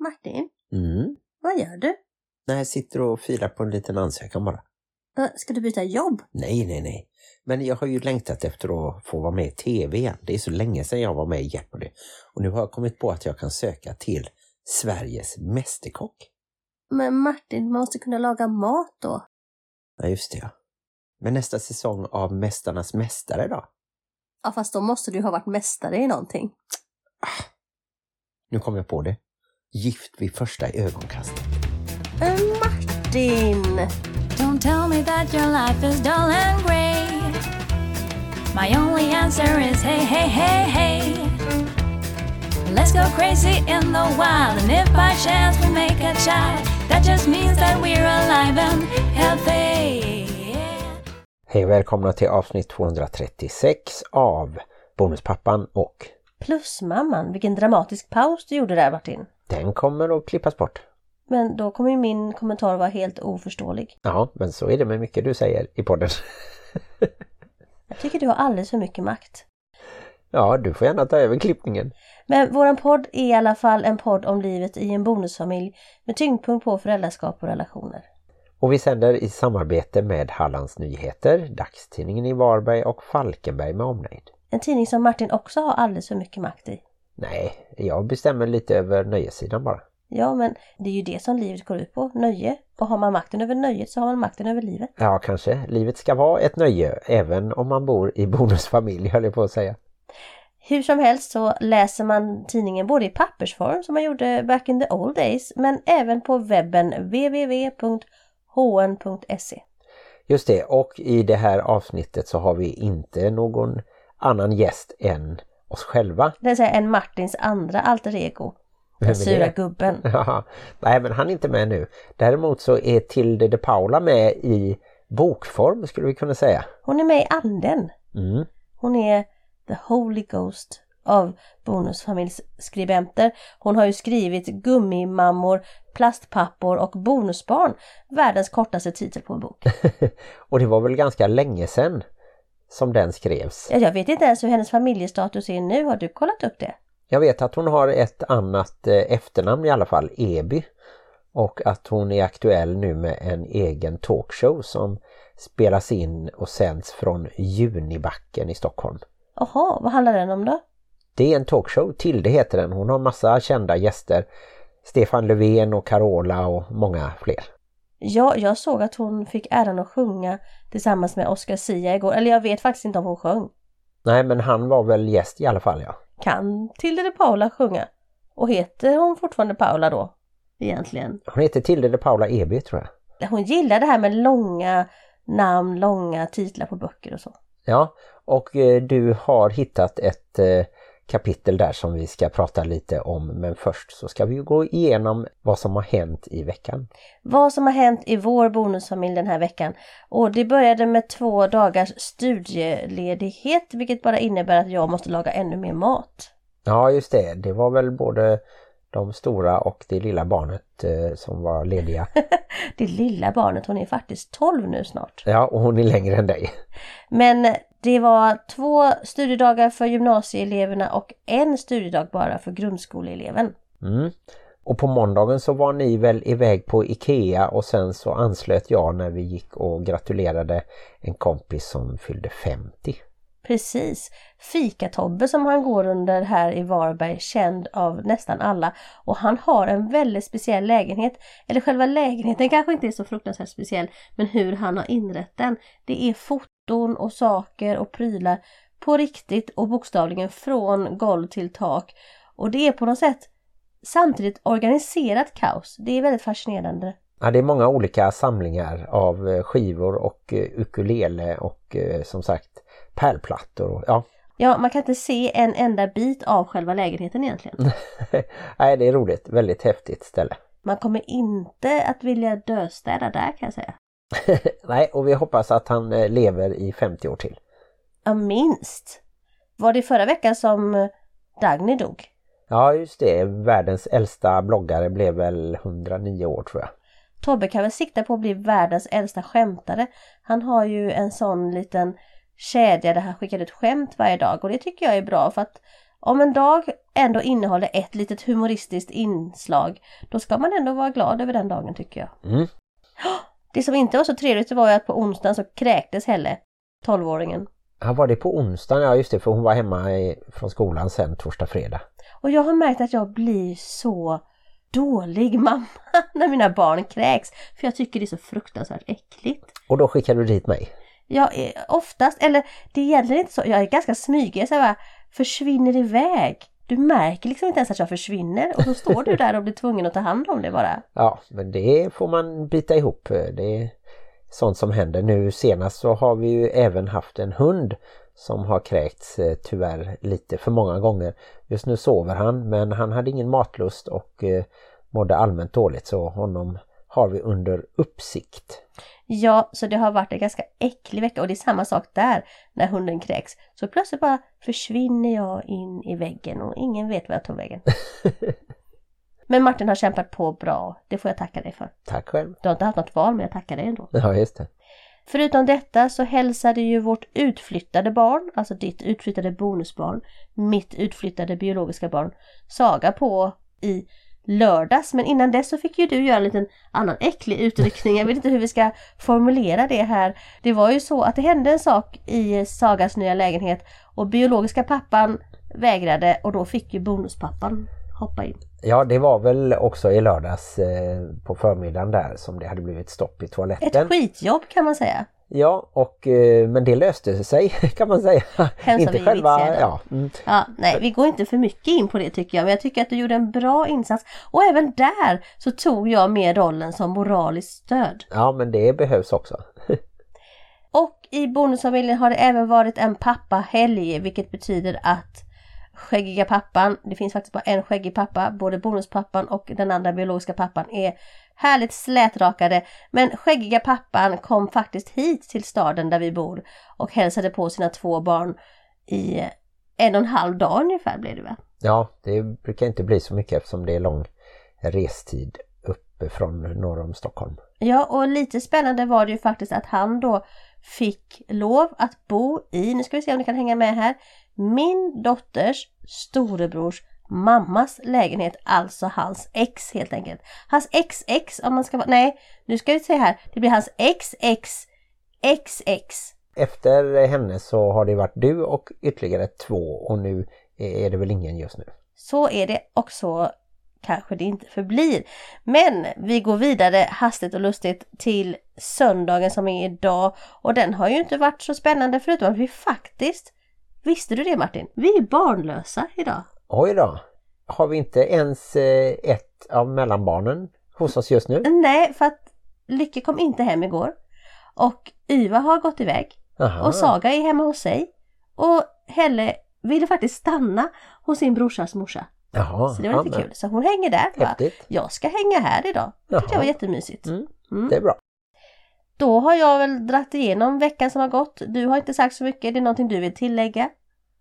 Martin, Mm. vad gör du? Nej, jag sitter och filar på en liten ansökan bara. Ska du byta jobb? Nej, nej, nej. Men jag har ju längtat efter att få vara med i tv igen. Det är så länge sedan jag var med i Jeopardy. Och nu har jag kommit på att jag kan söka till Sveriges Mästerkock. Men Martin, man måste kunna laga mat då. Ja, just det ja. Men nästa säsong av Mästarnas Mästare då? Ja, fast då måste du ha varit mästare i någonting. Nu kom jag på det. Gift vid första ögonkastet. Men Martin! Don't tell me that your life is dull and grey. My only answer is hey, hey, hey, hey. Let's go crazy in the wild, and if by chance we make a child, that just means that we're alive and healthy. Hej och välkomna till avsnitt 236 av Bonuspappan och Plus mamman, vilken dramatisk paus du gjorde där Martin. Den kommer att klippas bort. Men då kommer ju min kommentar vara helt oförståelig. Ja, men så är det med mycket du säger i podden. Jag tycker du har alldeles för mycket makt. Ja, du får gärna ta över klippningen. Men våran podd är i alla fall en podd om livet i en bonusfamilj med tyngdpunkt på föräldraskap och relationer. Och vi sänder i samarbete med Hallands Nyheter, dagstidningen i Varberg och Falkenberg med omnejd. En tidning som Martin också har alldeles för mycket makt i. Nej, jag bestämmer lite över nöjessidan bara. Ja, men det är ju det som livet går ut på, nöje. Och har man makten över nöjet så har man makten över livet. Ja, kanske. Livet ska vara ett nöje, även om man bor i bonusfamilj, höll jag på att säga. Hur som helst så läser man tidningen både i pappersform som man gjorde back in the old days, men även på webben www.hn.se. Just det, och i det här avsnittet så har vi inte någon annan gäst än oss själva. Det säga en Martins andra alter ego. Den är sura gubben. Jaha. Nej, men han är inte med nu. Däremot så är Tilde de Paula med i bokform skulle vi kunna säga. Hon är med i anden. Mm. Hon är the holy ghost av bonusfamiljsskribenter. Hon har ju skrivit Gummimammor, Plastpappor och Bonusbarn. Världens kortaste titel på en bok. och det var väl ganska länge sedan som den skrevs. Ja, Jag vet inte ens hur hennes familjestatus är nu. Har du kollat upp det? Jag vet att hon har ett annat eh, efternamn i alla fall, Eby. Och att hon är aktuell nu med en egen talkshow som spelas in och sänds från Junibacken i Stockholm. Jaha, vad handlar den om då? Det är en talkshow, Tilde heter den. Hon har massa kända gäster. Stefan Löfven och Carola och många fler. Ja, jag såg att hon fick äran att sjunga tillsammans med Oscar Sia igår. Eller jag vet faktiskt inte om hon sjöng. Nej men han var väl gäst i alla fall ja. Kan Tilde de Paula sjunga? Och heter hon fortfarande Paula då? Egentligen. Hon heter Tilde de Paula Eby tror jag. Hon gillar det här med långa namn, långa titlar på böcker och så. Ja, och eh, du har hittat ett eh, kapitel där som vi ska prata lite om. Men först så ska vi gå igenom vad som har hänt i veckan. Vad som har hänt i vår bonusfamilj den här veckan. Och det började med två dagars studieledighet vilket bara innebär att jag måste laga ännu mer mat. Ja, just det. Det var väl både de stora och det lilla barnet eh, som var lediga. Det lilla barnet, hon är faktiskt 12 nu snart. Ja, och hon är längre än dig. Men det var två studiedagar för gymnasieeleverna och en studiedag bara för grundskoleeleven. Mm. Och på måndagen så var ni väl iväg på Ikea och sen så anslöt jag när vi gick och gratulerade en kompis som fyllde 50. Precis. Fika-Tobbe som han går under här i Varberg, känd av nästan alla. Och han har en väldigt speciell lägenhet. Eller själva lägenheten kanske inte är så fruktansvärt speciell, men hur han har inrett den. Det är foton och saker och prylar på riktigt och bokstavligen från golv till tak. Och det är på något sätt samtidigt organiserat kaos. Det är väldigt fascinerande. Ja, det är många olika samlingar av eh, skivor och eh, ukulele och eh, som sagt pärlplattor. Och, ja. Ja, man kan inte se en enda bit av själva lägenheten egentligen. Nej, det är roligt. Väldigt häftigt ställe. Man kommer inte att vilja döstäda där kan jag säga. Nej, och vi hoppas att han eh, lever i 50 år till. Ja, minst. Var det förra veckan som eh, Dagny dog? Ja, just det. Världens äldsta bloggare blev väl 109 år tror jag. Tobbe kan väl sikta på att bli världens äldsta skämtare. Han har ju en sån liten kedja där han skickar ut skämt varje dag och det tycker jag är bra för att om en dag ändå innehåller ett litet humoristiskt inslag, då ska man ändå vara glad över den dagen tycker jag. Mm. Det som inte var så trevligt var ju att på onsdagen så kräktes Helle, 12-åringen. Ja, var det på onsdagen? Ja just det, för hon var hemma i, från skolan sen torsdag, fredag. Och jag har märkt att jag blir så dålig mamma när mina barn kräks. För jag tycker det är så fruktansvärt äckligt. Och då skickar du dit mig. Jag är oftast, eller det är egentligen inte så, jag är ganska smygig, så jag bara försvinner iväg. Du märker liksom inte ens att jag försvinner och så står du där och blir tvungen att ta hand om det bara. Ja, men det får man bita ihop. Det är sånt som händer. Nu senast så har vi ju även haft en hund som har kräkts eh, tyvärr lite för många gånger. Just nu sover han men han hade ingen matlust och eh, mådde allmänt dåligt så honom har vi under uppsikt. Ja, så det har varit en ganska äcklig vecka och det är samma sak där när hunden kräks. Så plötsligt bara försvinner jag in i väggen och ingen vet var jag tog vägen. Men Martin har kämpat på bra, det får jag tacka dig för. Tack själv. Du har inte haft något val men jag tackar dig ändå. Ja, just det. Förutom detta så hälsade ju vårt utflyttade barn, alltså ditt utflyttade bonusbarn, mitt utflyttade biologiska barn, Saga på i lördags. Men innan dess så fick ju du göra en liten annan äcklig utryckning. Jag vet inte hur vi ska formulera det här. Det var ju så att det hände en sak i Sagas nya lägenhet och biologiska pappan vägrade och då fick ju bonuspappan hoppa in. Ja, det var väl också i lördags eh, på förmiddagen där som det hade blivit stopp i toaletten. Ett skitjobb kan man säga. Ja, och, eh, men det löste sig kan man säga. Hemskt inte vi själva, ja, mm, Ja, nej, vi går inte för mycket in på det tycker jag, men jag tycker att du gjorde en bra insats. Och även där så tog jag med rollen som moraliskt stöd. ja, men det behövs också. Och i bonusfamiljen har det även varit en pappahelg, vilket betyder att skäggiga pappan, det finns faktiskt bara en skäggig pappa, både bonuspappan och den andra biologiska pappan är härligt slätrakade. Men skäggiga pappan kom faktiskt hit till staden där vi bor och hälsade på sina två barn i en och en halv dag ungefär blev det va? Ja, det brukar inte bli så mycket eftersom det är lång restid uppifrån norr om Stockholm. Ja, och lite spännande var det ju faktiskt att han då fick lov att bo i, nu ska vi se om ni kan hänga med här, min dotters storebrors mammas lägenhet, alltså hans ex helt enkelt. Hans XX om man ska vara, nej, nu ska vi se här, det blir hans XX. Efter henne så har det varit du och ytterligare två och nu är det väl ingen just nu. Så är det och så kanske det inte förblir. Men vi går vidare hastigt och lustigt till söndagen som är idag och den har ju inte varit så spännande förutom att vi faktiskt, visste du det Martin? Vi är barnlösa idag. Oj då! Har vi inte ens eh, ett av mellanbarnen hos oss just nu? Nej, för att Lycke kom inte hem igår och Yva har gått iväg Aha. och Saga är hemma hos sig och Helle ville faktiskt stanna hos sin brorsas morsa. Jaha, Så det var ja, lite kul. Så hon hänger där. Jag ska hänga här idag. Det var jättemysigt. Mm, Mm. det är bra. Då har jag väl dratt igenom veckan som har gått. Du har inte sagt så mycket. Är det någonting du vill tillägga?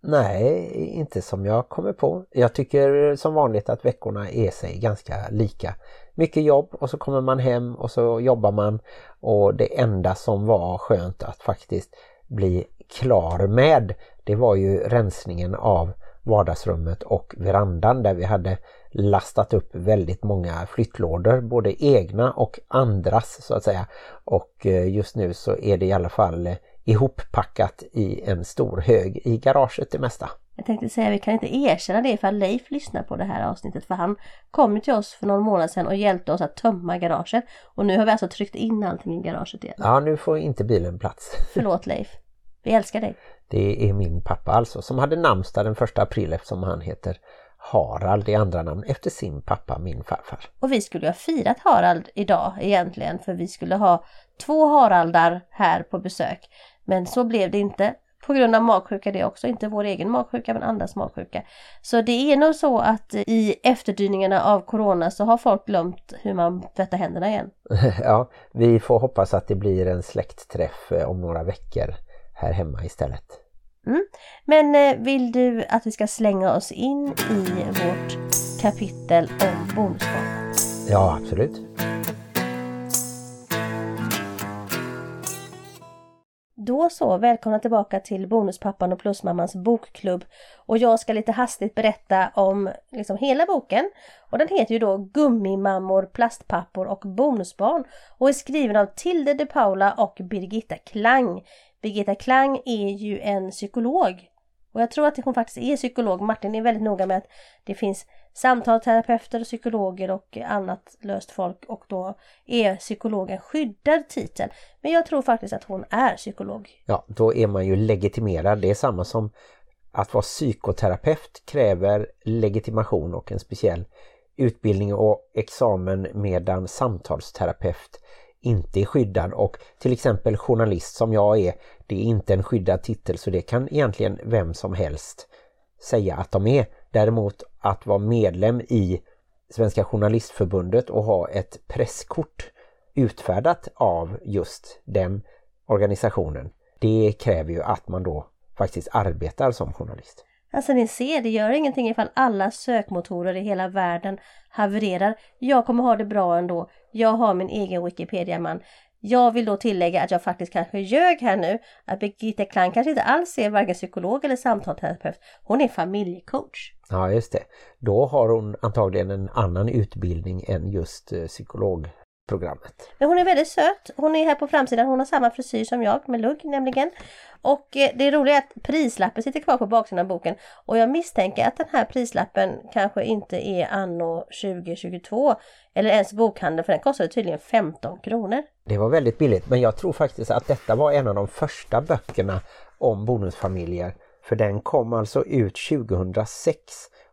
Nej, inte som jag kommer på. Jag tycker som vanligt att veckorna är sig ganska lika. Mycket jobb och så kommer man hem och så jobbar man och det enda som var skönt att faktiskt bli klar med det var ju rensningen av vardagsrummet och verandan där vi hade lastat upp väldigt många flyttlådor, både egna och andras så att säga. Och eh, just nu så är det i alla fall eh, ihoppackat i en stor hög i garaget det mesta. Jag tänkte säga vi kan inte erkänna det för Leif lyssnar på det här avsnittet för han kom till oss för någon månad sedan och hjälpte oss att tömma garaget. Och nu har vi alltså tryckt in allting i garaget igen. Ja, nu får inte bilen plats. Förlåt Leif. Vi älskar dig. Det är min pappa alltså som hade namnsdag den första april eftersom han heter Harald i andra namn efter sin pappa, min farfar. Och vi skulle ju ha firat Harald idag egentligen för vi skulle ha två Haraldar här på besök. Men så blev det inte. På grund av magsjuka det också, inte vår egen magsjuka men andras magsjuka. Så det är nog så att i efterdyningarna av Corona så har folk glömt hur man tvättar händerna igen. ja, vi får hoppas att det blir en släktträff eh, om några veckor här hemma istället. Men eh, vill du att vi ska slänga oss in i vårt kapitel om bonusbarn? Ja, absolut. Då så, välkomna tillbaka till Bonuspappan och Plusmammans bokklubb. Och jag ska lite hastigt berätta om liksom hela boken. Och den heter ju då Gummimammor, plastpappor och bonusbarn och är skriven av Tilde de Paula och Birgitta Klang. Birgitta Klang är ju en psykolog och jag tror att hon faktiskt är psykolog. Martin är väldigt noga med att det finns samtalterapeuter, psykologer och annat löst folk och då är psykologen skyddad titel. Men jag tror faktiskt att hon är psykolog. Ja, då är man ju legitimerad. Det är samma som att vara psykoterapeut kräver legitimation och en speciell utbildning och examen medan samtalsterapeut inte är skyddad och till exempel journalist som jag är, det är inte en skyddad titel så det kan egentligen vem som helst säga att de är. Däremot att vara medlem i Svenska Journalistförbundet och ha ett presskort utfärdat av just den organisationen. Det kräver ju att man då faktiskt arbetar som journalist. Alltså ni ser, det gör ingenting ifall alla sökmotorer i hela världen havererar. Jag kommer ha det bra ändå. Jag har min egen Wikipedia-man. Jag vill då tillägga att jag faktiskt kanske ljög här nu. Att Birgitta Klang kanske inte alls är varken psykolog eller samtalsterapeut. Hon är familjecoach. Ja just det. Då har hon antagligen en annan utbildning än just eh, psykolog psykologprogrammet. Men hon är väldigt söt. Hon är här på framsidan. Hon har samma frisyr som jag med lugg nämligen. Och eh, det roliga är att prislappen sitter kvar på baksidan av boken. Och jag misstänker att den här prislappen kanske inte är anno 2022 eller ens bokhandeln för den kostade tydligen 15 kronor. Det var väldigt billigt men jag tror faktiskt att detta var en av de första böckerna om bonusfamiljer. För den kom alltså ut 2006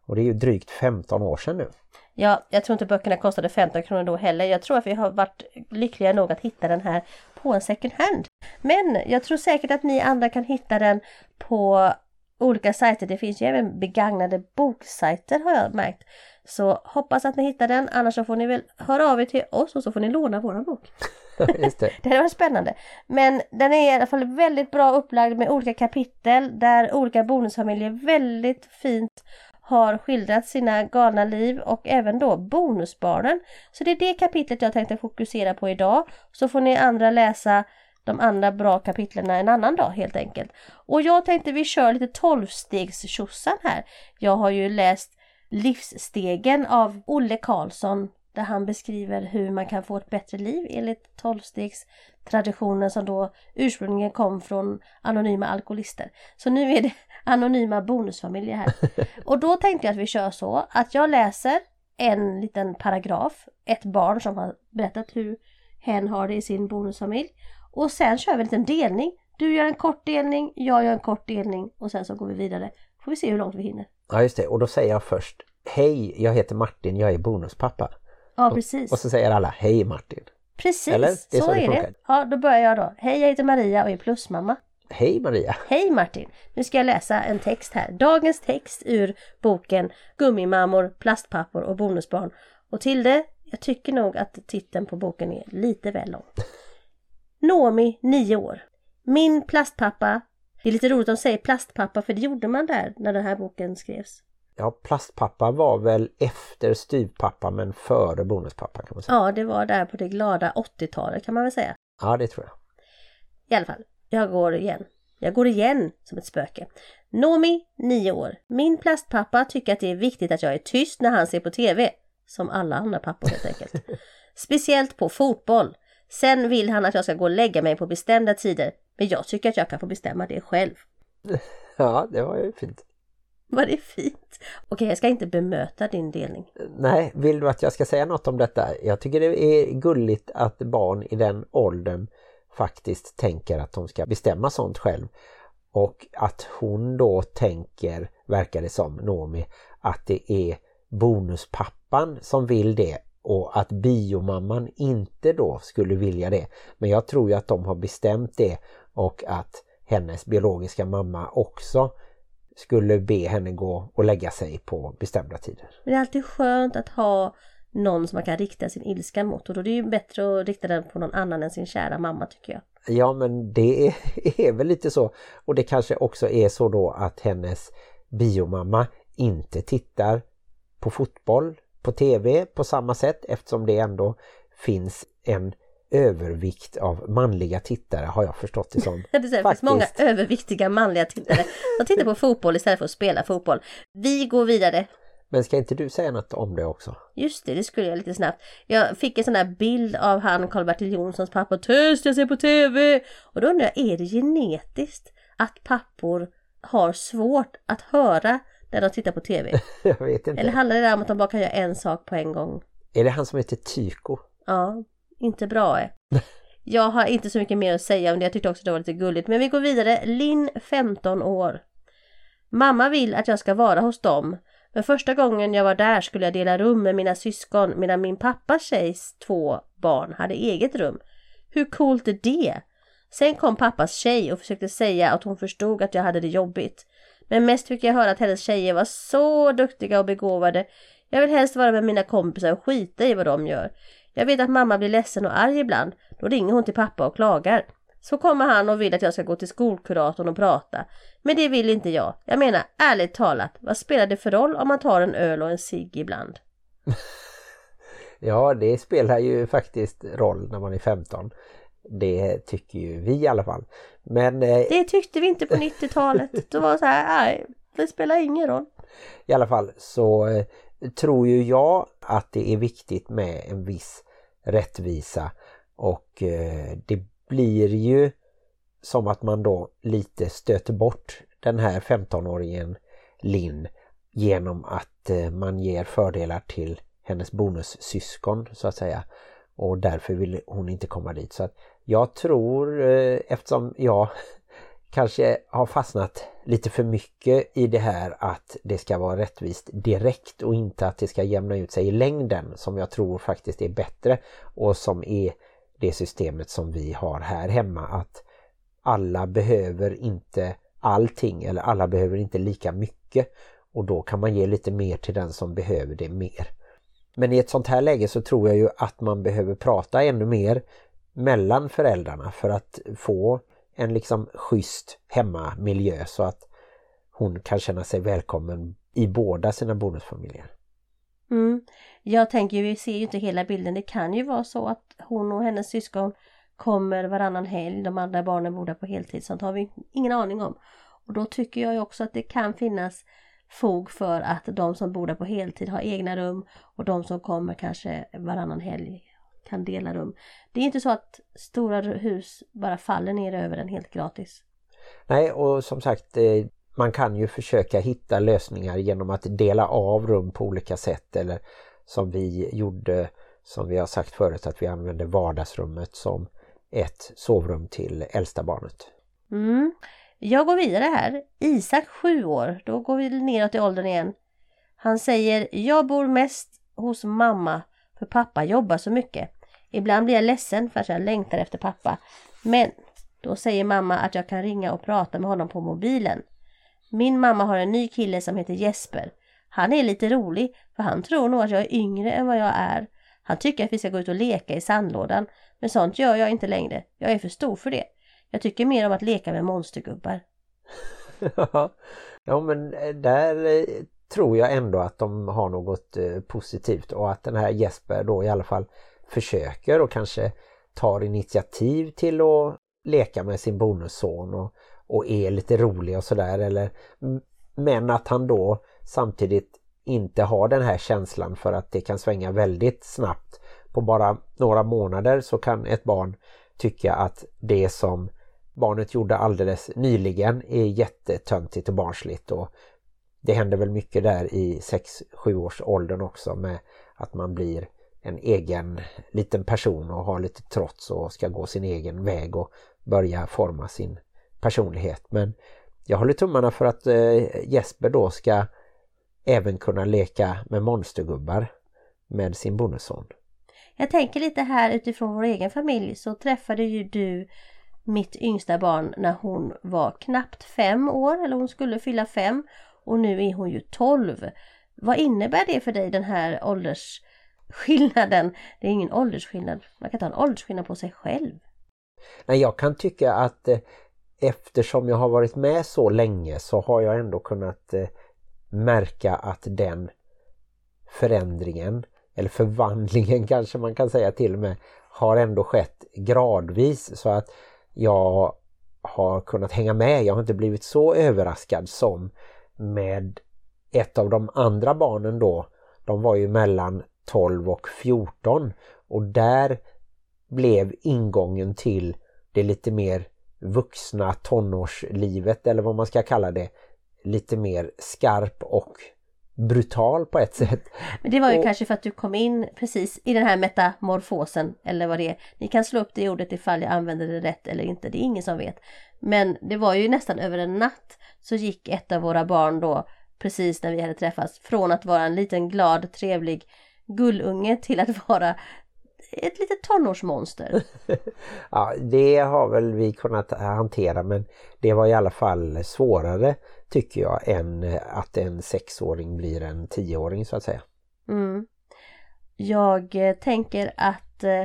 och det är ju drygt 15 år sedan nu. Ja, jag tror inte böckerna kostade 15 kronor då heller. Jag tror att vi har varit lyckliga nog att hitta den här på en second hand. Men jag tror säkert att ni andra kan hitta den på olika sajter. Det finns ju även begagnade boksajter har jag märkt. Så hoppas att ni hittar den, annars så får ni väl höra av er till oss och så får ni låna våran bok. Just det. det varit spännande. Men den är i alla fall väldigt bra upplagd med olika kapitel där olika bonusfamiljer väldigt fint har skildrat sina galna liv och även då bonusbarnen. Så det är det kapitlet jag tänkte fokusera på idag. Så får ni andra läsa de andra bra kapitlen en annan dag helt enkelt. Och jag tänkte vi kör lite tolvstegs här. Jag har ju läst Livsstegen av Olle Karlsson där han beskriver hur man kan få ett bättre liv enligt tolvstegstraditionen som då ursprungligen kom från anonyma alkoholister. Så nu är det anonyma bonusfamiljer här. Och då tänkte jag att vi kör så att jag läser en liten paragraf, ett barn som har berättat hur hen har det i sin bonusfamilj. Och sen kör vi en liten delning. Du gör en kort delning, jag gör en kort delning och sen så går vi vidare. Får vi se hur långt vi hinner. Ja just det, och då säger jag först Hej, jag heter Martin, jag är bonuspappa. Ja, precis. Och så säger alla Hej Martin. Precis, Eller? Det är så, så det är det. Ja, då börjar jag då. Hej, jag heter Maria och är plusmamma. Hej Maria. Hej Martin! Nu ska jag läsa en text här. Dagens text ur boken Gummimammor, plastpappor och bonusbarn. Och till det, jag tycker nog att titeln på boken är lite väl lång. Nomi, 9 år. Min plastpappa. Det är lite roligt att de säger plastpappa för det gjorde man där när den här boken skrevs. Ja, plastpappa var väl efter styvpappa men före bonuspappa kan man säga. Ja, det var där på det glada 80-talet kan man väl säga. Ja, det tror jag. I alla fall, jag går igen. Jag går igen som ett spöke. Nomi, 9 år. Min plastpappa tycker att det är viktigt att jag är tyst när han ser på TV. Som alla andra pappor helt enkelt. Speciellt på fotboll. Sen vill han att jag ska gå och lägga mig på bestämda tider. Men jag tycker att jag kan få bestämma det själv. Ja, det var ju fint. Var det fint? Okej, jag ska inte bemöta din delning. Nej, vill du att jag ska säga något om detta? Jag tycker det är gulligt att barn i den åldern faktiskt tänker att de ska bestämma sånt själv. Och att hon då tänker, verkar det som, Nomi, att det är bonuspappan som vill det och att biomamman inte då skulle vilja det. Men jag tror ju att de har bestämt det och att hennes biologiska mamma också skulle be henne gå och lägga sig på bestämda tider. Men det är alltid skönt att ha någon som man kan rikta sin ilska mot och då är det ju bättre att rikta den på någon annan än sin kära mamma tycker jag. Ja men det är, är väl lite så och det kanske också är så då att hennes biomamma inte tittar på fotboll på tv på samma sätt eftersom det ändå finns en övervikt av manliga tittare har jag förstått det som. Det finns Faktiskt. många överviktiga manliga tittare som tittar på fotboll istället för att spela fotboll. Vi går vidare. Men ska inte du säga något om det också? Just det, det skulle jag lite snabbt. Jag fick en sån där bild av han Karl-Bertil Jonssons pappa. Tyst, jag ser på TV! Och då undrar jag, är det genetiskt att pappor har svårt att höra när de tittar på TV? Jag vet inte. Eller handlar det om att de bara kan göra en sak på en gång? Är det han som heter Tyko? Ja, inte bra. eh. Jag har inte så mycket mer att säga om det. Jag tyckte också det var lite gulligt. Men vi går vidare. Linn, 15 år. Mamma vill att jag ska vara hos dem. Men första gången jag var där skulle jag dela rum med mina syskon medan min pappas tjejs två barn hade eget rum. Hur coolt är det? Sen kom pappas tjej och försökte säga att hon förstod att jag hade det jobbigt. Men mest fick jag höra att hennes tjejer var så duktiga och begåvade. Jag vill helst vara med mina kompisar och skita i vad de gör. Jag vet att mamma blir ledsen och arg ibland. Då ringer hon till pappa och klagar. Så kommer han och vill att jag ska gå till skolkuratorn och prata. Men det vill inte jag. Jag menar ärligt talat, vad spelar det för roll om man tar en öl och en cigg ibland? Ja, det spelar ju faktiskt roll när man är 15. Det tycker ju vi i alla fall. Men eh, Det tyckte vi inte på 90-talet. Då var det så här, nej, det spelar ingen roll. i alla fall så eh, tror ju jag att det är viktigt med en viss rättvisa och eh, det blir ju som att man då lite stöter bort den här 15-åringen Linn genom att eh, man ger fördelar till hennes bonussyskon så att säga och därför vill hon inte komma dit. Så att jag tror eh, eftersom jag kanske har fastnat lite för mycket i det här att det ska vara rättvist direkt och inte att det ska jämna ut sig i längden som jag tror faktiskt är bättre och som är det systemet som vi har här hemma att alla behöver inte allting eller alla behöver inte lika mycket och då kan man ge lite mer till den som behöver det mer. Men i ett sånt här läge så tror jag ju att man behöver prata ännu mer mellan föräldrarna för att få en liksom schysst hemmamiljö så att hon kan känna sig välkommen i båda sina bonusfamiljer. Jag tänker, vi ser ju inte hela bilden. Det kan ju vara så att hon och hennes syskon kommer varannan helg. De andra barnen bor där på heltid. Sånt har vi ingen aning om. Och då tycker jag ju också att det kan finnas fog för att de som bor där på heltid har egna rum och de som kommer kanske varannan helg kan dela rum. Det är inte så att stora hus bara faller ner över en helt gratis. Nej och som sagt eh, man kan ju försöka hitta lösningar genom att dela av rum på olika sätt eller som vi gjorde som vi har sagt förut att vi använde vardagsrummet som ett sovrum till äldsta barnet. Mm. Jag går vidare här. Isak 7 år. Då går vi neråt i åldern igen. Han säger Jag bor mest hos mamma för pappa jobbar så mycket. Ibland blir jag ledsen för att jag längtar efter pappa. Men då säger mamma att jag kan ringa och prata med honom på mobilen. Min mamma har en ny kille som heter Jesper. Han är lite rolig för han tror nog att jag är yngre än vad jag är. Han tycker att vi ska gå ut och leka i sandlådan. Men sånt gör jag inte längre. Jag är för stor för det. Jag tycker mer om att leka med monstergubbar. ja men eh, där eh, tror jag ändå att de har något eh, positivt och att den här Jesper då i alla fall försöker och kanske tar initiativ till att leka med sin bonusson och, och är lite rolig och sådär eller men att han då samtidigt inte har den här känslan för att det kan svänga väldigt snabbt. På bara några månader så kan ett barn tycka att det som barnet gjorde alldeles nyligen är jättetöntigt och barnsligt och det händer väl mycket där i 6-7 års åldern också med att man blir en egen liten person och har lite trots och ska gå sin egen väg och börja forma sin personlighet. Men jag håller tummarna för att eh, Jesper då ska även kunna leka med monstergubbar med sin bonusson. Jag tänker lite här utifrån vår egen familj så träffade ju du mitt yngsta barn när hon var knappt fem år eller hon skulle fylla fem och nu är hon ju tolv. Vad innebär det för dig den här åldersskillnaden? Det är ingen åldersskillnad, man kan ta en åldersskillnad på sig själv. Nej, jag kan tycka att eh, eftersom jag har varit med så länge så har jag ändå kunnat eh, märka att den förändringen eller förvandlingen kanske man kan säga till och med har ändå skett gradvis så att jag har kunnat hänga med. Jag har inte blivit så överraskad som med ett av de andra barnen då. De var ju mellan 12 och 14 och där blev ingången till det lite mer vuxna tonårslivet eller vad man ska kalla det lite mer skarp och brutal på ett sätt. Men det var ju och, kanske för att du kom in precis i den här metamorfosen eller vad det är. Ni kan slå upp det ordet ifall jag använder det rätt eller inte, det är ingen som vet. Men det var ju nästan över en natt så gick ett av våra barn då precis när vi hade träffats från att vara en liten glad trevlig gullunge till att vara ett litet tonårsmonster. ja, det har väl vi kunnat hantera men det var i alla fall svårare tycker jag än att en sexåring blir en tioåring så att säga. Mm. Jag eh, tänker att eh,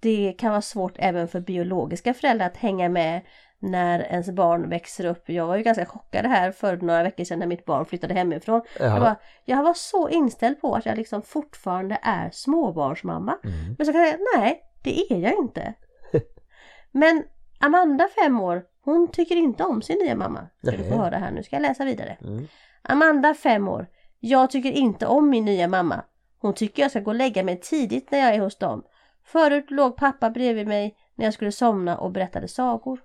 det kan vara svårt även för biologiska föräldrar att hänga med när ens barn växer upp. Jag var ju ganska chockad här för några veckor sedan när mitt barn flyttade hemifrån. Jag var, jag var så inställd på att jag liksom fortfarande är småbarnsmamma. Mm. Men så kan jag säga, nej det är jag inte. Men Amanda fem år, hon tycker inte om sin nya mamma. Ska nej. du få höra här nu, ska jag läsa vidare. Mm. Amanda fem år, jag tycker inte om min nya mamma. Hon tycker jag ska gå och lägga mig tidigt när jag är hos dem. Förut låg pappa bredvid mig när jag skulle somna och berättade sagor.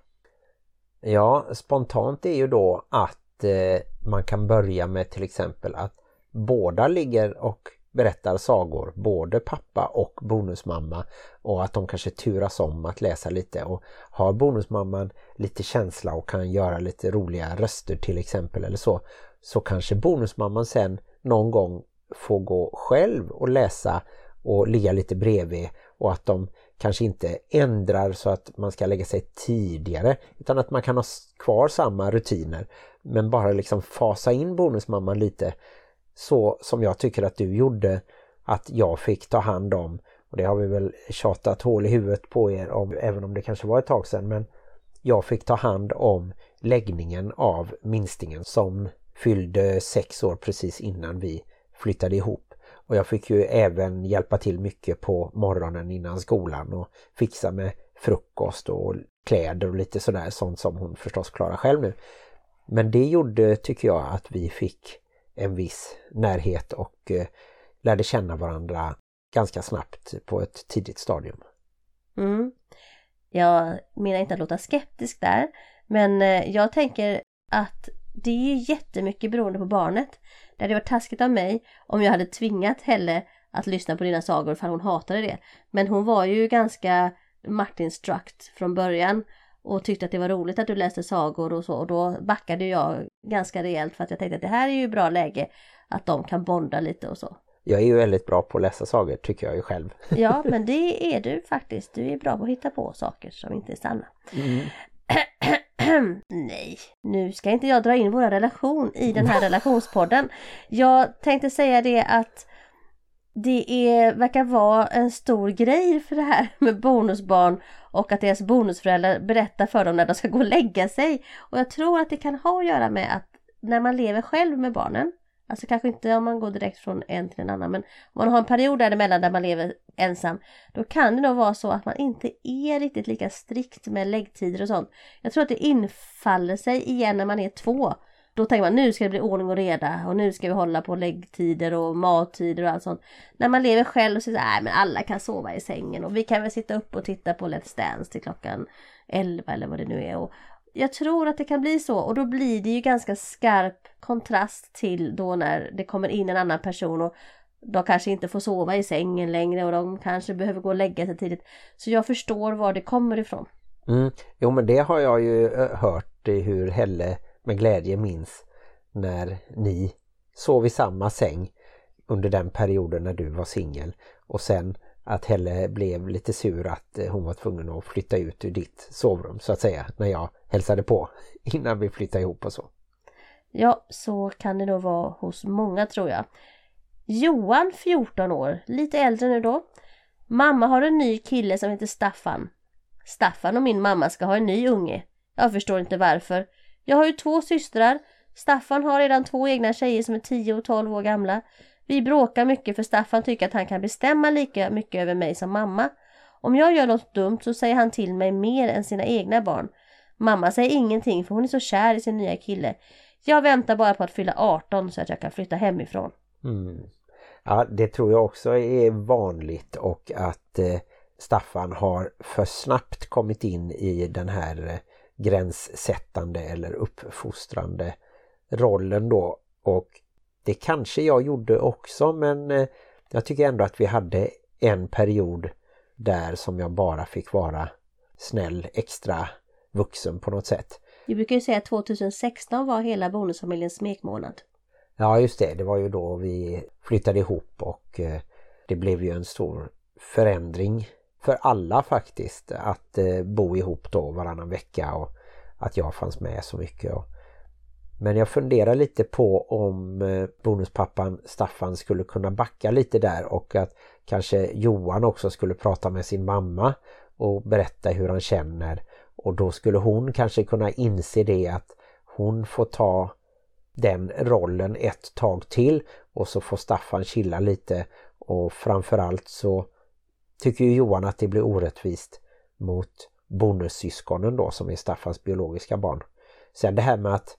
Ja, spontant är ju då att eh, man kan börja med till exempel att båda ligger och berättar sagor, både pappa och bonusmamma och att de kanske turas om att läsa lite. Och har bonusmamman lite känsla och kan göra lite roliga röster till exempel eller så så kanske bonusmamman sen någon gång får gå själv och läsa och ligga lite bredvid och att de kanske inte ändrar så att man ska lägga sig tidigare utan att man kan ha kvar samma rutiner men bara liksom fasa in bonusmamman lite så som jag tycker att du gjorde att jag fick ta hand om. Och det har vi väl tjatat hål i huvudet på er om även om det kanske var ett tag sedan men jag fick ta hand om läggningen av minstingen som fyllde sex år precis innan vi flyttade ihop och jag fick ju även hjälpa till mycket på morgonen innan skolan och fixa med frukost och kläder och lite sådär sånt som hon förstås klarar själv nu. Men det gjorde tycker jag att vi fick en viss närhet och eh, lärde känna varandra ganska snabbt på ett tidigt stadium. Mm. Jag menar inte att låta skeptisk där men eh, jag tänker att det är jättemycket beroende på barnet. Det hade varit taskigt av mig om jag hade tvingat Helle att lyssna på dina sagor för hon hatade det. Men hon var ju ganska Martin Struct från början och tyckte att det var roligt att du läste sagor och så och då backade jag ganska rejält för att jag tänkte att det här är ju bra läge att de kan bonda lite och så. Jag är ju väldigt bra på att läsa sagor tycker jag ju själv. Ja men det är du faktiskt. Du är bra på att hitta på saker som inte är sanna. Mm. Nej, nu ska inte jag dra in vår relation i den här relationspodden. Jag tänkte säga det att det är, verkar vara en stor grej för det här med bonusbarn och att deras bonusföräldrar berättar för dem när de ska gå och lägga sig. Och jag tror att det kan ha att göra med att när man lever själv med barnen Alltså kanske inte om man går direkt från en till en annan men om man har en period däremellan där man lever ensam då kan det nog vara så att man inte är riktigt lika strikt med läggtider och sånt. Jag tror att det infaller sig igen när man är två. Då tänker man nu ska det bli ordning och reda och nu ska vi hålla på läggtider och mattider och allt sånt. När man lever själv så säger man äh, men alla kan sova i sängen och vi kan väl sitta upp och titta på Let's Dance till klockan 11 eller vad det nu är. Och, jag tror att det kan bli så och då blir det ju ganska skarp kontrast till då när det kommer in en annan person och de kanske inte får sova i sängen längre och de kanske behöver gå och lägga sig tidigt. Så jag förstår var det kommer ifrån. Mm. Jo men det har jag ju eh, hört hur Helle med glädje minns när ni sov i samma säng under den perioden när du var singel och sen att Helle blev lite sur att eh, hon var tvungen att flytta ut ur ditt sovrum så att säga när jag hälsade på innan vi flyttade ihop och så. Ja, så kan det nog vara hos många tror jag. Johan, 14 år, lite äldre nu då. Mamma har en ny kille som heter Staffan. Staffan och min mamma ska ha en ny unge. Jag förstår inte varför. Jag har ju två systrar. Staffan har redan två egna tjejer som är 10 och 12 år gamla. Vi bråkar mycket för Staffan tycker att han kan bestämma lika mycket över mig som mamma. Om jag gör något dumt så säger han till mig mer än sina egna barn. Mamma säger ingenting för hon är så kär i sin nya kille. Jag väntar bara på att fylla 18 så att jag kan flytta hemifrån. Mm. Ja, det tror jag också är vanligt och att eh, Staffan har för snabbt kommit in i den här eh, gränssättande eller uppfostrande rollen då och det kanske jag gjorde också men eh, jag tycker ändå att vi hade en period där som jag bara fick vara snäll, extra vuxen på något sätt. Vi brukar ju säga att 2016 var hela bonusfamiljens smekmånad. Ja just det, det var ju då vi flyttade ihop och eh, det blev ju en stor förändring för alla faktiskt att eh, bo ihop då varannan vecka och att jag fanns med så mycket. Men jag funderar lite på om eh, bonuspappan Staffan skulle kunna backa lite där och att kanske Johan också skulle prata med sin mamma och berätta hur han känner och då skulle hon kanske kunna inse det att hon får ta den rollen ett tag till och så får Staffan chilla lite och framförallt så tycker ju Johan att det blir orättvist mot bonussyskonen då som är Staffans biologiska barn. Sen det här med att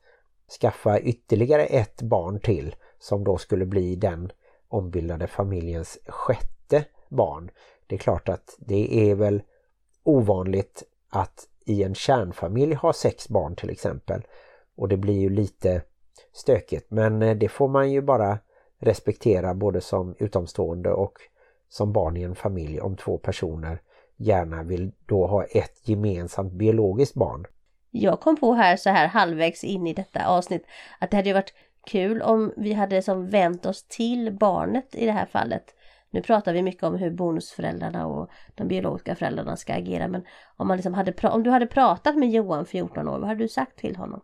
skaffa ytterligare ett barn till som då skulle bli den ombildade familjens sjätte barn. Det är klart att det är väl ovanligt att i en kärnfamilj ha sex barn till exempel. Och det blir ju lite stökigt men eh, det får man ju bara respektera både som utomstående och som barn i en familj om två personer gärna vill då ha ett gemensamt biologiskt barn. Jag kom på här så här halvvägs in i detta avsnitt att det hade varit kul om vi hade som vänt oss till barnet i det här fallet. Nu pratar vi mycket om hur bonusföräldrarna och de biologiska föräldrarna ska agera men om, man liksom hade, om du hade pratat med Johan 14 år, vad hade du sagt till honom?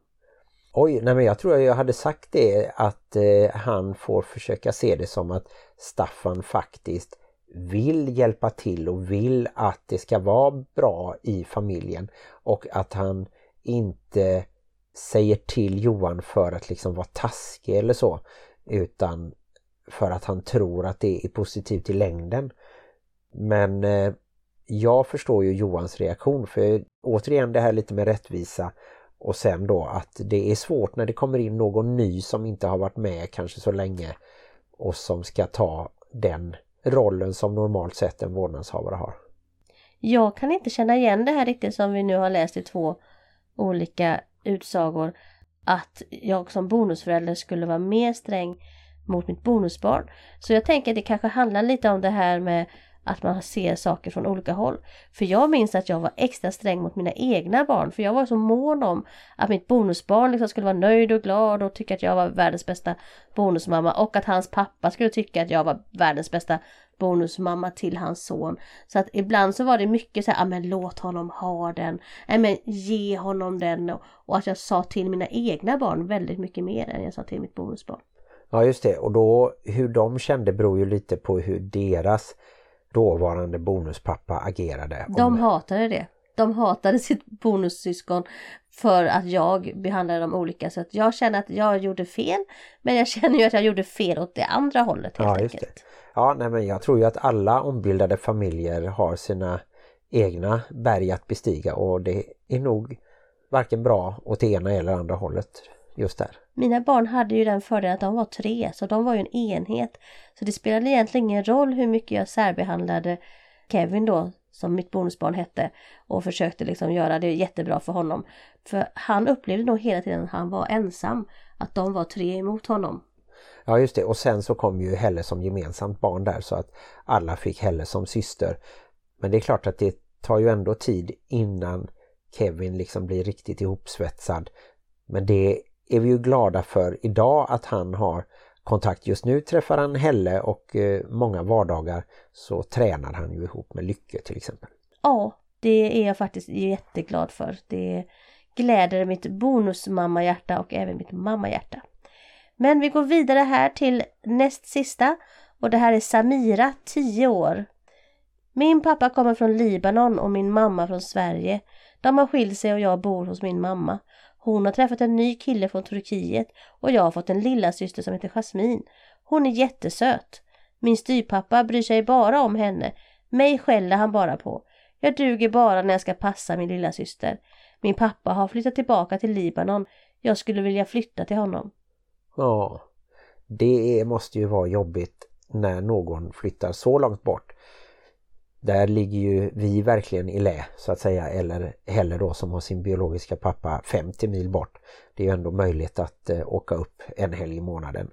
Oj, nej men jag tror jag hade sagt det att eh, han får försöka se det som att Staffan faktiskt vill hjälpa till och vill att det ska vara bra i familjen och att han inte säger till Johan för att liksom vara taskig eller så utan för att han tror att det är positivt i längden. Men eh, jag förstår ju Johans reaktion för återigen det här lite med rättvisa och sen då att det är svårt när det kommer in någon ny som inte har varit med kanske så länge och som ska ta den rollen som normalt sett en vårdnadshavare har. Jag kan inte känna igen det här riktigt som vi nu har läst i två olika utsagor att jag som bonusförälder skulle vara mer sträng mot mitt bonusbarn. Så jag tänker att det kanske handlar lite om det här med att man ser saker från olika håll. För jag minns att jag var extra sträng mot mina egna barn för jag var så mån om att mitt bonusbarn liksom skulle vara nöjd och glad och tycka att jag var världens bästa bonusmamma och att hans pappa skulle tycka att jag var världens bästa bonusmamma till hans son. Så att ibland så var det mycket så här, ah, men låt honom ha den, men ge honom den och, att jag sa till mina egna barn väldigt mycket mer än jag sa till mitt bonusbarn. Ja just det och då hur de kände beror ju lite på hur deras dåvarande bonuspappa agerade. De hatade det. De hatade sitt bonussyskon för att jag behandlade dem olika. Så att jag känner att jag gjorde fel. Men jag känner ju att jag gjorde fel åt det andra hållet helt ja, enkelt. Det. Ja, nej, men jag tror ju att alla ombildade familjer har sina egna berg att bestiga och det är nog varken bra åt det ena eller andra hållet just där. Mina barn hade ju den fördelen att de var tre så de var ju en enhet. Så det spelade egentligen ingen roll hur mycket jag särbehandlade Kevin då som mitt bonusbarn hette och försökte liksom göra det jättebra för honom. För han upplevde nog hela tiden att han var ensam. Att de var tre emot honom. Ja just det och sen så kom ju Helle som gemensamt barn där så att alla fick Helle som syster. Men det är klart att det tar ju ändå tid innan Kevin liksom blir riktigt ihopsvetsad. Men det är vi ju glada för idag att han har kontakt. Just nu träffar han Helle och eh, många vardagar så tränar han ju ihop med Lycke till exempel. Ja, det är jag faktiskt jätteglad för. Det gläder mitt bonusmammahjärta och även mitt mammahjärta. Men vi går vidare här till näst sista och det här är Samira, 10 år. Min pappa kommer från Libanon och min mamma från Sverige. De har skilt sig och jag bor hos min mamma. Hon har träffat en ny kille från Turkiet och jag har fått en lilla syster som heter Jasmin. Hon är jättesöt. Min styrpappa bryr sig bara om henne Mig skäller han bara på. Jag duger bara när jag ska passa min lilla syster. Min pappa har flyttat tillbaka till Libanon. Jag skulle vilja flytta till honom. Ja, det måste ju vara jobbigt när någon flyttar så långt bort. Där ligger ju vi verkligen i lä så att säga eller heller då som har sin biologiska pappa 50 mil bort. Det är ju ändå möjligt att eh, åka upp en helg i månaden.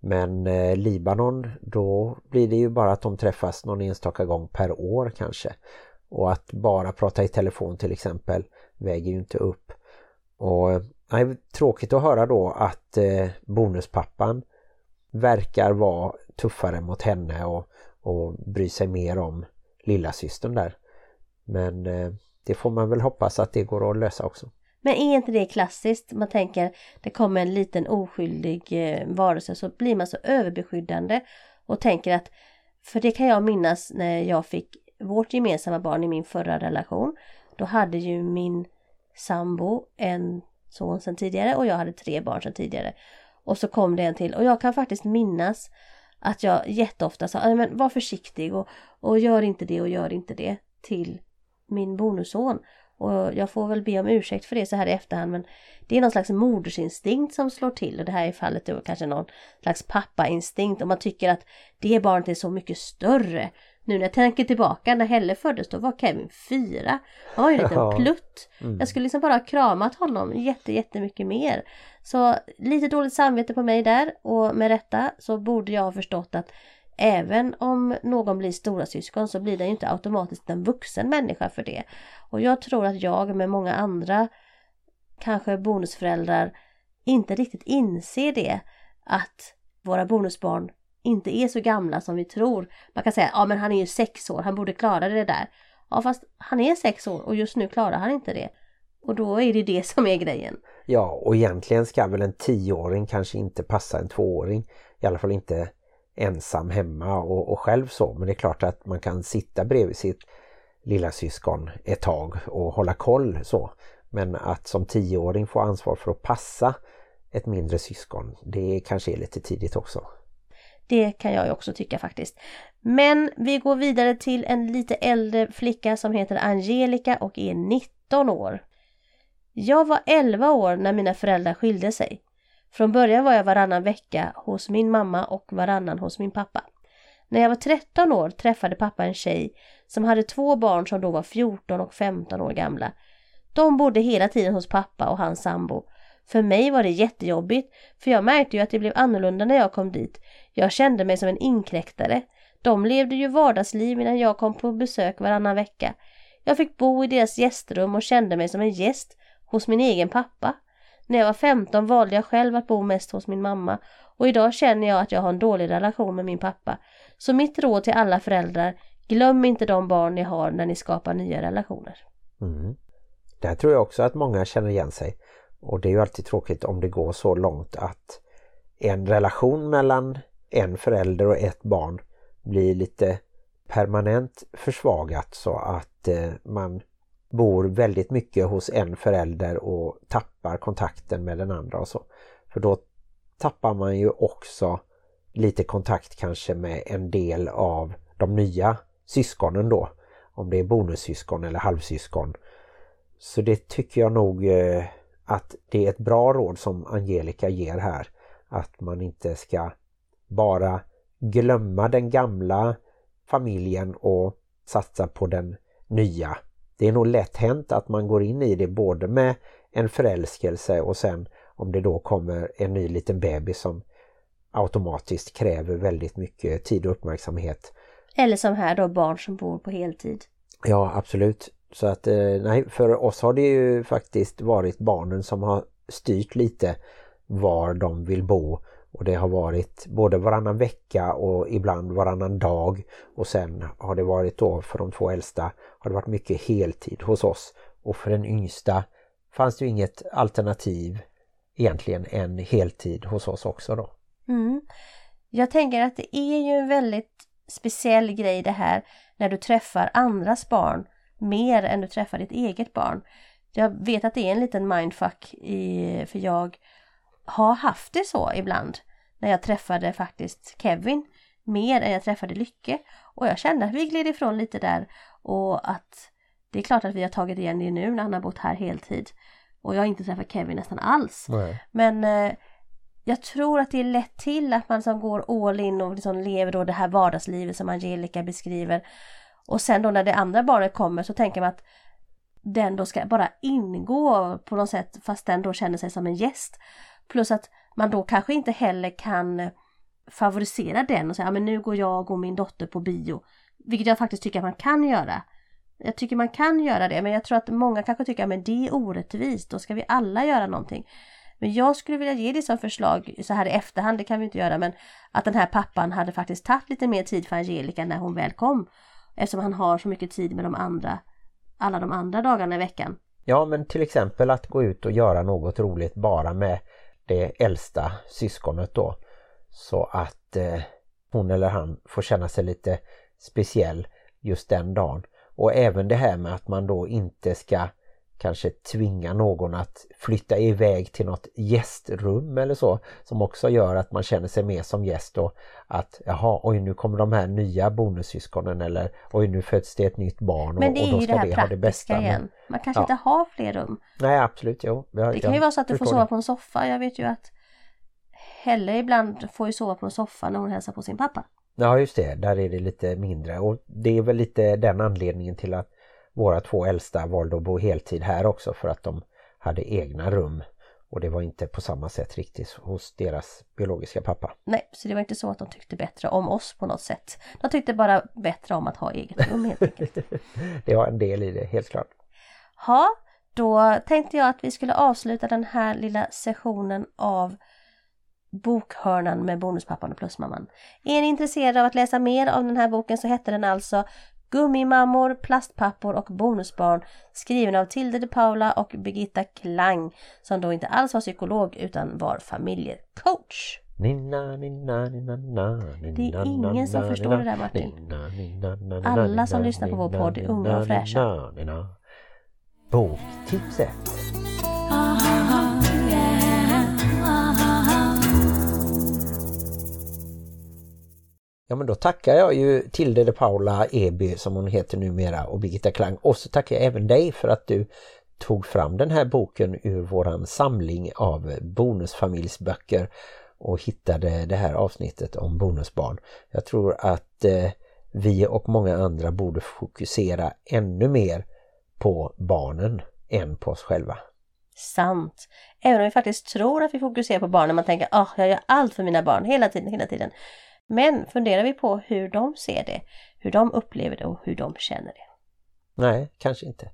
Men eh, Libanon då blir det ju bara att de träffas någon enstaka gång per år kanske. Och att bara prata i telefon till exempel väger ju inte upp. Och eh, nej, tråkigt att höra då att eh, bonuspappan verkar vara tuffare mot henne och, och bry sig mer om lilla systern där. Men eh, det får man väl hoppas att det går att lösa också. Men är inte det klassiskt? Man tänker det kommer en liten oskyldig eh, varelse så blir man så överbeskyddande och tänker att för det kan jag minnas när jag fick vårt gemensamma barn i min förra relation. Då hade ju min sambo en son sedan tidigare och jag hade tre barn sedan tidigare. Och så kom det en till och jag kan faktiskt minnas att jag jätteofta sa men var försiktig och, och gör inte det och gör inte det till min bonusson. Och jag får väl be om ursäkt för det så här i efterhand men det är någon slags modersinstinkt som slår till och det här är fallet då kanske någon slags pappainstinkt och man tycker att det barnet är så mycket större. Nu när jag tänker tillbaka när Helle föddes då var Kevin fyra. Han var ju en liten plutt. Mm. Jag skulle liksom bara ha kramat honom jätte jättemycket mer. Så lite dåligt samvete på mig där och med rätta så borde jag ha förstått att Även om någon blir stora syskon så blir det inte automatiskt en vuxen människa för det. Och jag tror att jag med många andra kanske bonusföräldrar inte riktigt inser det att våra bonusbarn inte är så gamla som vi tror. Man kan säga, ja men han är ju sex år, han borde klara det där. Ja fast han är sex år och just nu klarar han inte det. Och då är det det som är grejen. Ja och egentligen ska väl en tioåring kanske inte passa en tvååring. I alla fall inte ensam hemma och, och själv så. Men det är klart att man kan sitta bredvid sitt lilla syskon ett tag och hålla koll så. Men att som tioåring få ansvar för att passa ett mindre syskon, det kanske är lite tidigt också. Det kan jag ju också tycka faktiskt. Men vi går vidare till en lite äldre flicka som heter Angelica och är 19 år. Jag var 11 år när mina föräldrar skilde sig. Från början var jag varannan vecka hos min mamma och varannan hos min pappa. När jag var 13 år träffade pappa en tjej som hade två barn som då var 14 och 15 år gamla. De bodde hela tiden hos pappa och hans sambo. För mig var det jättejobbigt, för jag märkte ju att det blev annorlunda när jag kom dit. Jag kände mig som en inkräktare. De levde ju vardagsliv medan jag kom på besök varannan vecka. Jag fick bo i deras gästrum och kände mig som en gäst hos min egen pappa. När jag var 15 valde jag själv att bo mest hos min mamma och idag känner jag att jag har en dålig relation med min pappa. Så mitt råd till alla föräldrar, glöm inte de barn ni har när ni skapar nya relationer. Mm. Där tror jag också att många känner igen sig. Och det är ju alltid tråkigt om det går så långt att en relation mellan en förälder och ett barn blir lite permanent försvagat så att eh, man bor väldigt mycket hos en förälder och tappar kontakten med den andra och så. För då tappar man ju också lite kontakt kanske med en del av de nya syskonen då. Om det är bonussyskon eller halvsyskon. Så det tycker jag nog eh, att det är ett bra råd som Angelica ger här. Att man inte ska bara glömma den gamla familjen och satsa på den nya det är nog lätt hänt att man går in i det både med en förälskelse och sen om det då kommer en ny liten bebis som automatiskt kräver väldigt mycket tid och uppmärksamhet. Eller som här då barn som bor på heltid. Ja absolut. Så att eh, nej, för oss har det ju faktiskt varit barnen som har styrt lite var de vill bo och det har varit både varannan vecka och ibland varannan dag. Och sen har det varit då för de två äldsta har det varit mycket heltid hos oss. Och för den yngsta fanns det ju inget alternativ egentligen än heltid hos oss också då. Mm. Jag tänker att det är ju en väldigt speciell grej det här när du träffar andras barn mer än du träffar ditt eget barn. Jag vet att det är en liten mindfuck i, för jag har haft det så ibland. När jag träffade faktiskt Kevin mer än jag träffade Lycke. Och jag kände att vi gled ifrån lite där och att det är klart att vi har tagit igen det nu när han har bott här heltid. Och jag har inte träffat Kevin nästan alls. Nej. Men eh, jag tror att det är lätt till att man som går all in och liksom lever då det här vardagslivet som Angelica beskriver. Och sen då när det andra barnet kommer så tänker man att den då ska bara ingå på något sätt fast den då känner sig som en gäst. Plus att man då kanske inte heller kan favorisera den och säga men nu går jag och min dotter på bio. Vilket jag faktiskt tycker att man kan göra. Jag tycker man kan göra det men jag tror att många kanske tycker att det är orättvist, då ska vi alla göra någonting. Men jag skulle vilja ge det som förslag så här i efterhand, det kan vi inte göra, men att den här pappan hade faktiskt tagit lite mer tid för Angelica när hon väl kom. Eftersom han har så mycket tid med de andra, alla de andra dagarna i veckan. Ja men till exempel att gå ut och göra något roligt bara med det äldsta syskonet då. Så att eh, hon eller han får känna sig lite speciell just den dagen. Och även det här med att man då inte ska kanske tvinga någon att flytta iväg till något gästrum eller så som också gör att man känner sig mer som gäst och att jaha, oj nu kommer de här nya bonussyskonen eller oj nu föds det ett nytt barn och, och då ska det det ha det bästa. igen. Man kanske Ja. inte har fler rum. Nej absolut, jo. Jag, Det kan ju vara så att du får sova det. på en soffa. Jag vet ju att Helle ibland får ju sova på en soffa när hon hälsar på sin pappa. Ja just det, där är det lite mindre och det är väl lite den anledningen till att våra två äldsta valde att bo heltid här också för att de hade egna rum och det var inte på samma sätt riktigt hos deras biologiska pappa. Nej, så det var inte så att de tyckte bättre om oss på något sätt. De tyckte bara bättre om att ha eget rum helt enkelt. Det var en del i det, helt klart. Ja, då tänkte jag att vi skulle avsluta den här lilla sessionen av Bokhörnan med Bonuspappan och Plusmamman. Är ni intresserade av att läsa mer av den här boken så hette den alltså Gummimammor, plastpappor och bonusbarn skriven av Tilde de Paula och Birgitta Klang som då inte alls var psykolog utan var familjecoach. Ninna, ninna, ninna, na, ninna, Det är ingen som förstår det där, Martin. Alla som lyssnar på vår podd är unga och fräscha. Boktipset! Ja men då tackar jag ju Tilde de Paula Eby som hon heter numera och Birgitta Klang och så tackar jag även dig för att du tog fram den här boken ur våran samling av bonusfamiljsböcker och hittade det här avsnittet om bonusbarn. Jag tror att eh, vi och många andra borde fokusera ännu mer på barnen än på oss själva. Sant. Även om vi faktiskt tror att vi fokuserar på barnen, man tänker att jag gör allt för mina barn hela tiden, hela tiden. Men funderar vi på hur de ser det, hur de upplever det och hur de känner det. Nej, kanske inte.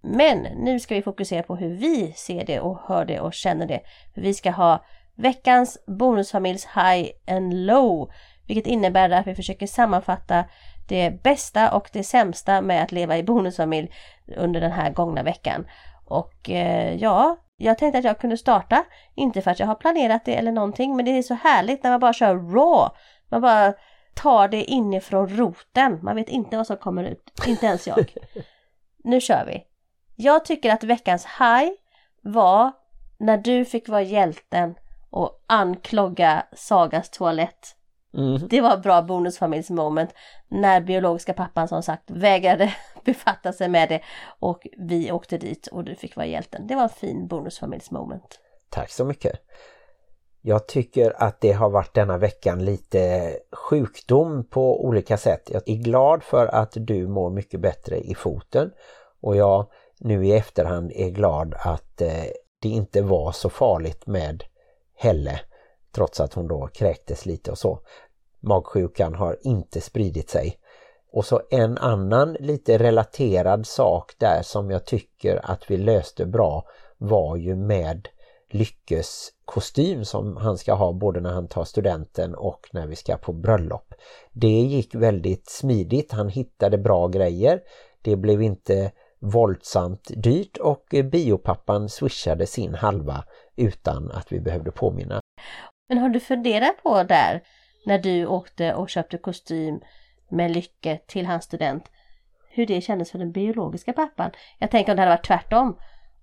Men nu ska vi fokusera på hur vi ser det och hör det och känner det. För vi ska ha veckans bonusfamiljs high and low. Vilket innebär att vi försöker sammanfatta det bästa och det sämsta med att leva i bonusfamilj under den här gångna veckan. Och eh, ja, jag tänkte att jag kunde starta. Inte för att jag har planerat det eller någonting men det är så härligt när man bara kör raw. Man bara tar det inifrån roten. Man vet inte vad som kommer ut. Inte ens jag. Nu kör vi! Jag tycker att veckans high var när du fick vara hjälten och anklogga Sagas toalett. Mm. Det var bra bonusfamiljsmoment när biologiska pappan som sagt vägrade befatta sig med det och vi åkte dit och du fick vara hjälten. Det var en fin bonusfamiljsmoment. Tack så mycket. Jag tycker att det har varit denna veckan lite sjukdom på olika sätt. Jag är glad för att du mår mycket bättre i foten och jag nu i efterhand är glad att eh, det inte var så farligt med Helle trots att hon då kräktes lite och så. Magsjukan har inte spridit sig. Och så en annan lite relaterad sak där som jag tycker att vi löste bra var ju med Lyckes kostym som han ska ha både när han tar studenten och när vi ska på bröllop. Det gick väldigt smidigt, han hittade bra grejer. Det blev inte våldsamt dyrt och biopappan swishade sin halva utan att vi behövde påminna. Men har du funderat på där när du åkte och köpte kostym med Lycke till hans student hur det kändes för den biologiska pappan? Jag tänker om det hade varit tvärtom.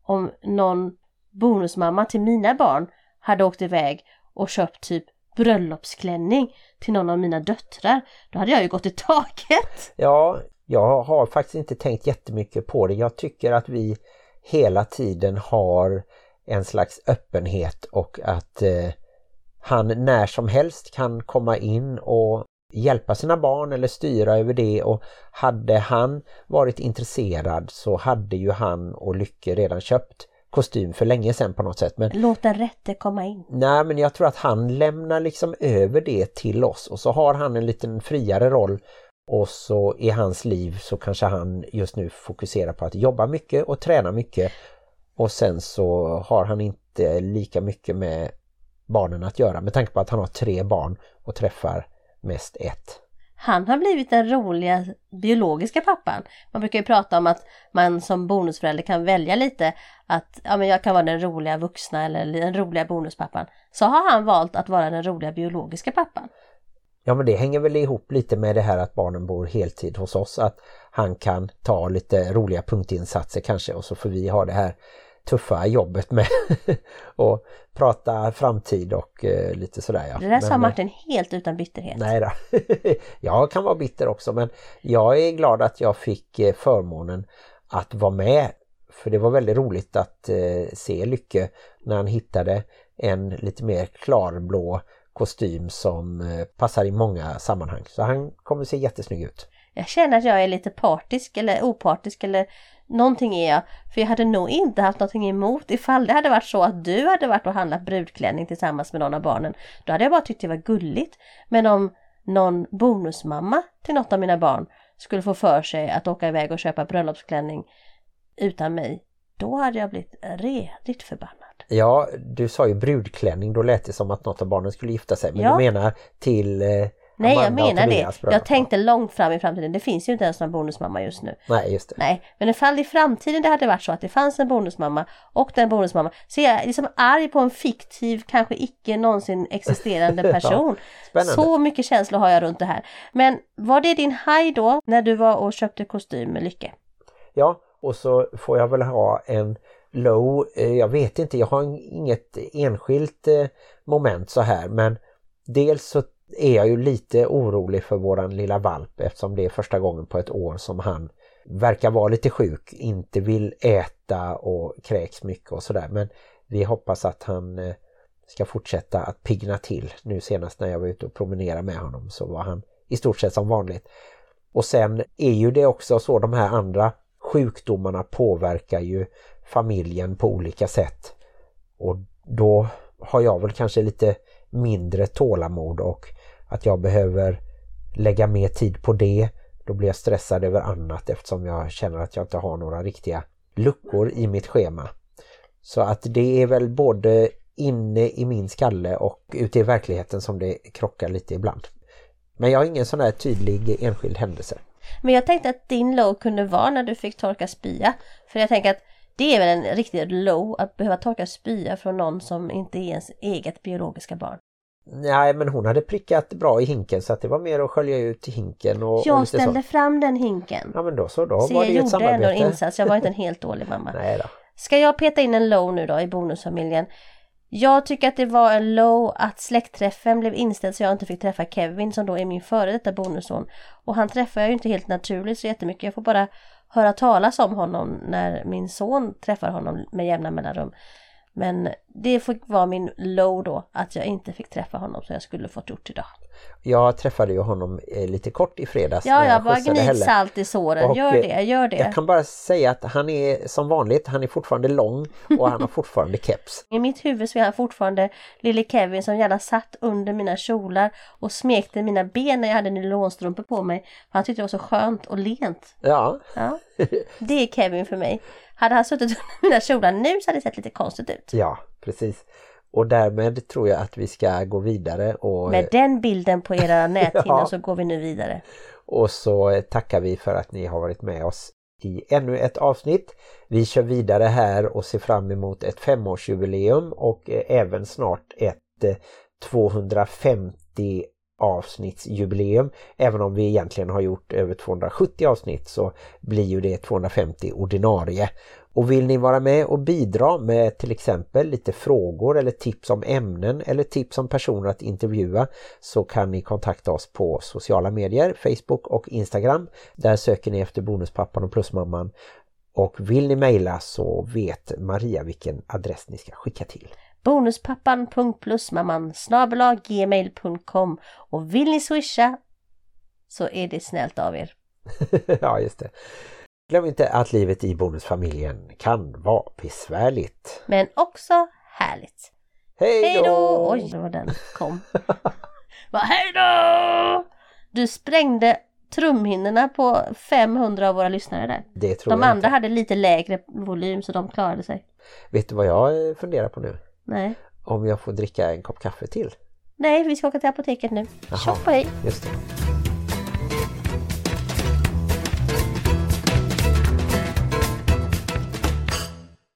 Om någon bonusmamma till mina barn hade åkt iväg och köpt typ bröllopsklänning till någon av mina döttrar. Då hade jag ju gått i taket. Ja, jag har faktiskt inte tänkt jättemycket på det. Jag tycker att vi hela tiden har en slags öppenhet och att eh, han när som helst kan komma in och hjälpa sina barn eller styra över det och hade han varit intresserad så hade ju han och Lycke redan köpt kostym för länge sedan på något sätt. Men, Låt den rätte komma in. nej men jag tror att han lämnar liksom över det till oss och så har han en liten friare roll och så i hans liv så kanske han just nu fokuserar på att jobba mycket och träna mycket och sen så har han inte lika mycket med barnen att göra med tanke på att han har tre barn och träffar mest ett. Han har blivit den roliga biologiska pappan. Man brukar ju prata om att man som bonusförälder kan välja lite att ja, men jag kan vara den roliga vuxna eller den roliga bonuspappan. Så har han valt att vara den roliga biologiska pappan. Ja men det hänger väl ihop lite med det här att barnen bor heltid hos oss att han kan ta lite roliga punktinsatser kanske och så får vi ha det här tuffa jobbet med och prata framtid och eh, lite sådär. Ja. Det där sa Men, eh, Martin helt utan bitterhet. Nej då. jag kan vara bitter också men jag är glad att jag fick eh, förmånen att vara med. För det var väldigt roligt att eh, se Lycke när han hittade en lite mer klarblå kostym som eh, passar i många sammanhang. Så han kommer se jättesnygg ut. Jag känner att jag är lite partisk eller opartisk eller någonting är jag. För jag hade nog inte haft någonting emot ifall det hade varit så att du hade varit och handlat brudklänning tillsammans med någon av barnen. Då hade jag bara tyckt det var gulligt. Men om någon bonusmamma till något av mina barn skulle få för sig att åka iväg och köpa bröllopsklänning utan mig, då hade jag blivit redigt förbannad. Ja, du sa ju brudklänning, då lät det som att något av barnen skulle gifta sig. Men Ja. du menar till eh, Nej, jag Amanda menar det. Bröllop. Jag tänkte långt fram i framtiden. Det finns ju inte ens någon bonusmamma just nu. Nej, just det. Nej, men ifall i framtiden det hade varit så att det fanns en bonusmamma och den bonusmamma så är jag liksom arg på en fiktiv, kanske icke någonsin existerande person. Spännande. så mycket känslor har jag runt det här. Men var det din haj då när du var och köpte kostym med Lycke? Ja, och så får jag väl ha en low, eh, jag vet inte, jag har inget enskilt eh, moment så här men dels så är jag ju lite orolig för våran lilla valp eftersom det är första gången på ett år som han verkar vara lite sjuk, inte vill äta och kräks mycket och sådär men vi hoppas att han eh, ska fortsätta att pigna till. Nu senast när jag var ute och promenerade med honom så var han i stort sett som vanligt. Och sen är ju det också så de här andra sjukdomarna påverkar ju familjen på olika sätt. Och då har jag väl kanske lite mindre tålamod och att jag behöver lägga mer tid på det. Då blir jag stressad över annat eftersom jag känner att jag inte har några riktiga luckor i mitt schema. Så att det är väl både inne i min skalle och ute i verkligheten som det krockar lite ibland. Men jag har ingen sån där tydlig enskild händelse. Men jag tänkte att din low kunde vara när du fick torka spya. För jag tänker att det är väl en riktig low att behöva torka spya från någon som inte är ens eget biologiska barn. Nej men hon hade prickat bra i hinken så att det var mer att skölja ut hinken och, och Jag lite ställde så. fram den hinken. Ja men då så, då Så var jag det ju ett gjorde ändå en samarbete. insats, jag var inte en helt dålig mamma. Nej då. Ska jag peta in en low nu då i bonusfamiljen? Jag tycker att det var en low att släktträffen blev inställd så jag inte fick träffa Kevin som då är min före detta bonusson. Och han träffar jag ju inte helt naturligt så jättemycket. Jag får bara höra talas om honom när min son träffar honom med jämna mellanrum. Men det fick vara min low då, att jag inte fick träffa honom som jag skulle fått gjort idag. Jag träffade ju honom eh, lite kort i fredags Ja, jag bara gnid salt i såren. Och, Gör eh, det, gör det. Jag kan bara säga att han är som vanligt, han är fortfarande lång och han har fortfarande keps. I mitt huvud så är han fortfarande lille Kevin som gärna satt under mina kjolar och smekte mina ben när jag hade nylonstrumpor på mig. Han tyckte det var så skönt och lent. Ja, Ja. Det är Kevin för mig. Hade han suttit under mina kjolar nu så hade det sett lite konstigt ut. ja precis. Och därmed tror jag att vi ska gå vidare och, Med den bilden på era näthinnor Ja. så går vi nu vidare. och så eh, tackar vi för att ni har varit med oss i ännu ett avsnitt. Vi kör vidare här och ser fram emot ett femårsjubileum och eh, även snart ett eh, 250 avsnittsjubileum. Även om vi egentligen har gjort över 270 avsnitt så blir ju det 250 ordinarie. Och vill ni vara med och bidra med till exempel lite frågor eller tips om ämnen eller tips om personer att intervjua så kan ni kontakta oss på sociala medier, Facebook och Instagram. Där söker ni efter Bonuspappan och Plusmamman. Och vill ni mejla så vet Maria vilken adress ni ska skicka till. Bonuspappan.plusmamman gmail.com Och vill ni swisha så är det snällt av er. ja, just det. Glöm inte att livet i bonusfamiljen kan vara besvärligt. Men också härligt. Hej då! Oj, var den kom. Va, hej då! Du sprängde trumhinnorna på 500 av våra lyssnare där. Det tror De jag andra inte. hade lite lägre volym så de klarade sig. Vet du vad jag eh, funderar på nu? Nej. Om jag får dricka en kopp kaffe till. Nej, vi ska åka till apoteket nu. Jaha. Tjopp och hej! Just det.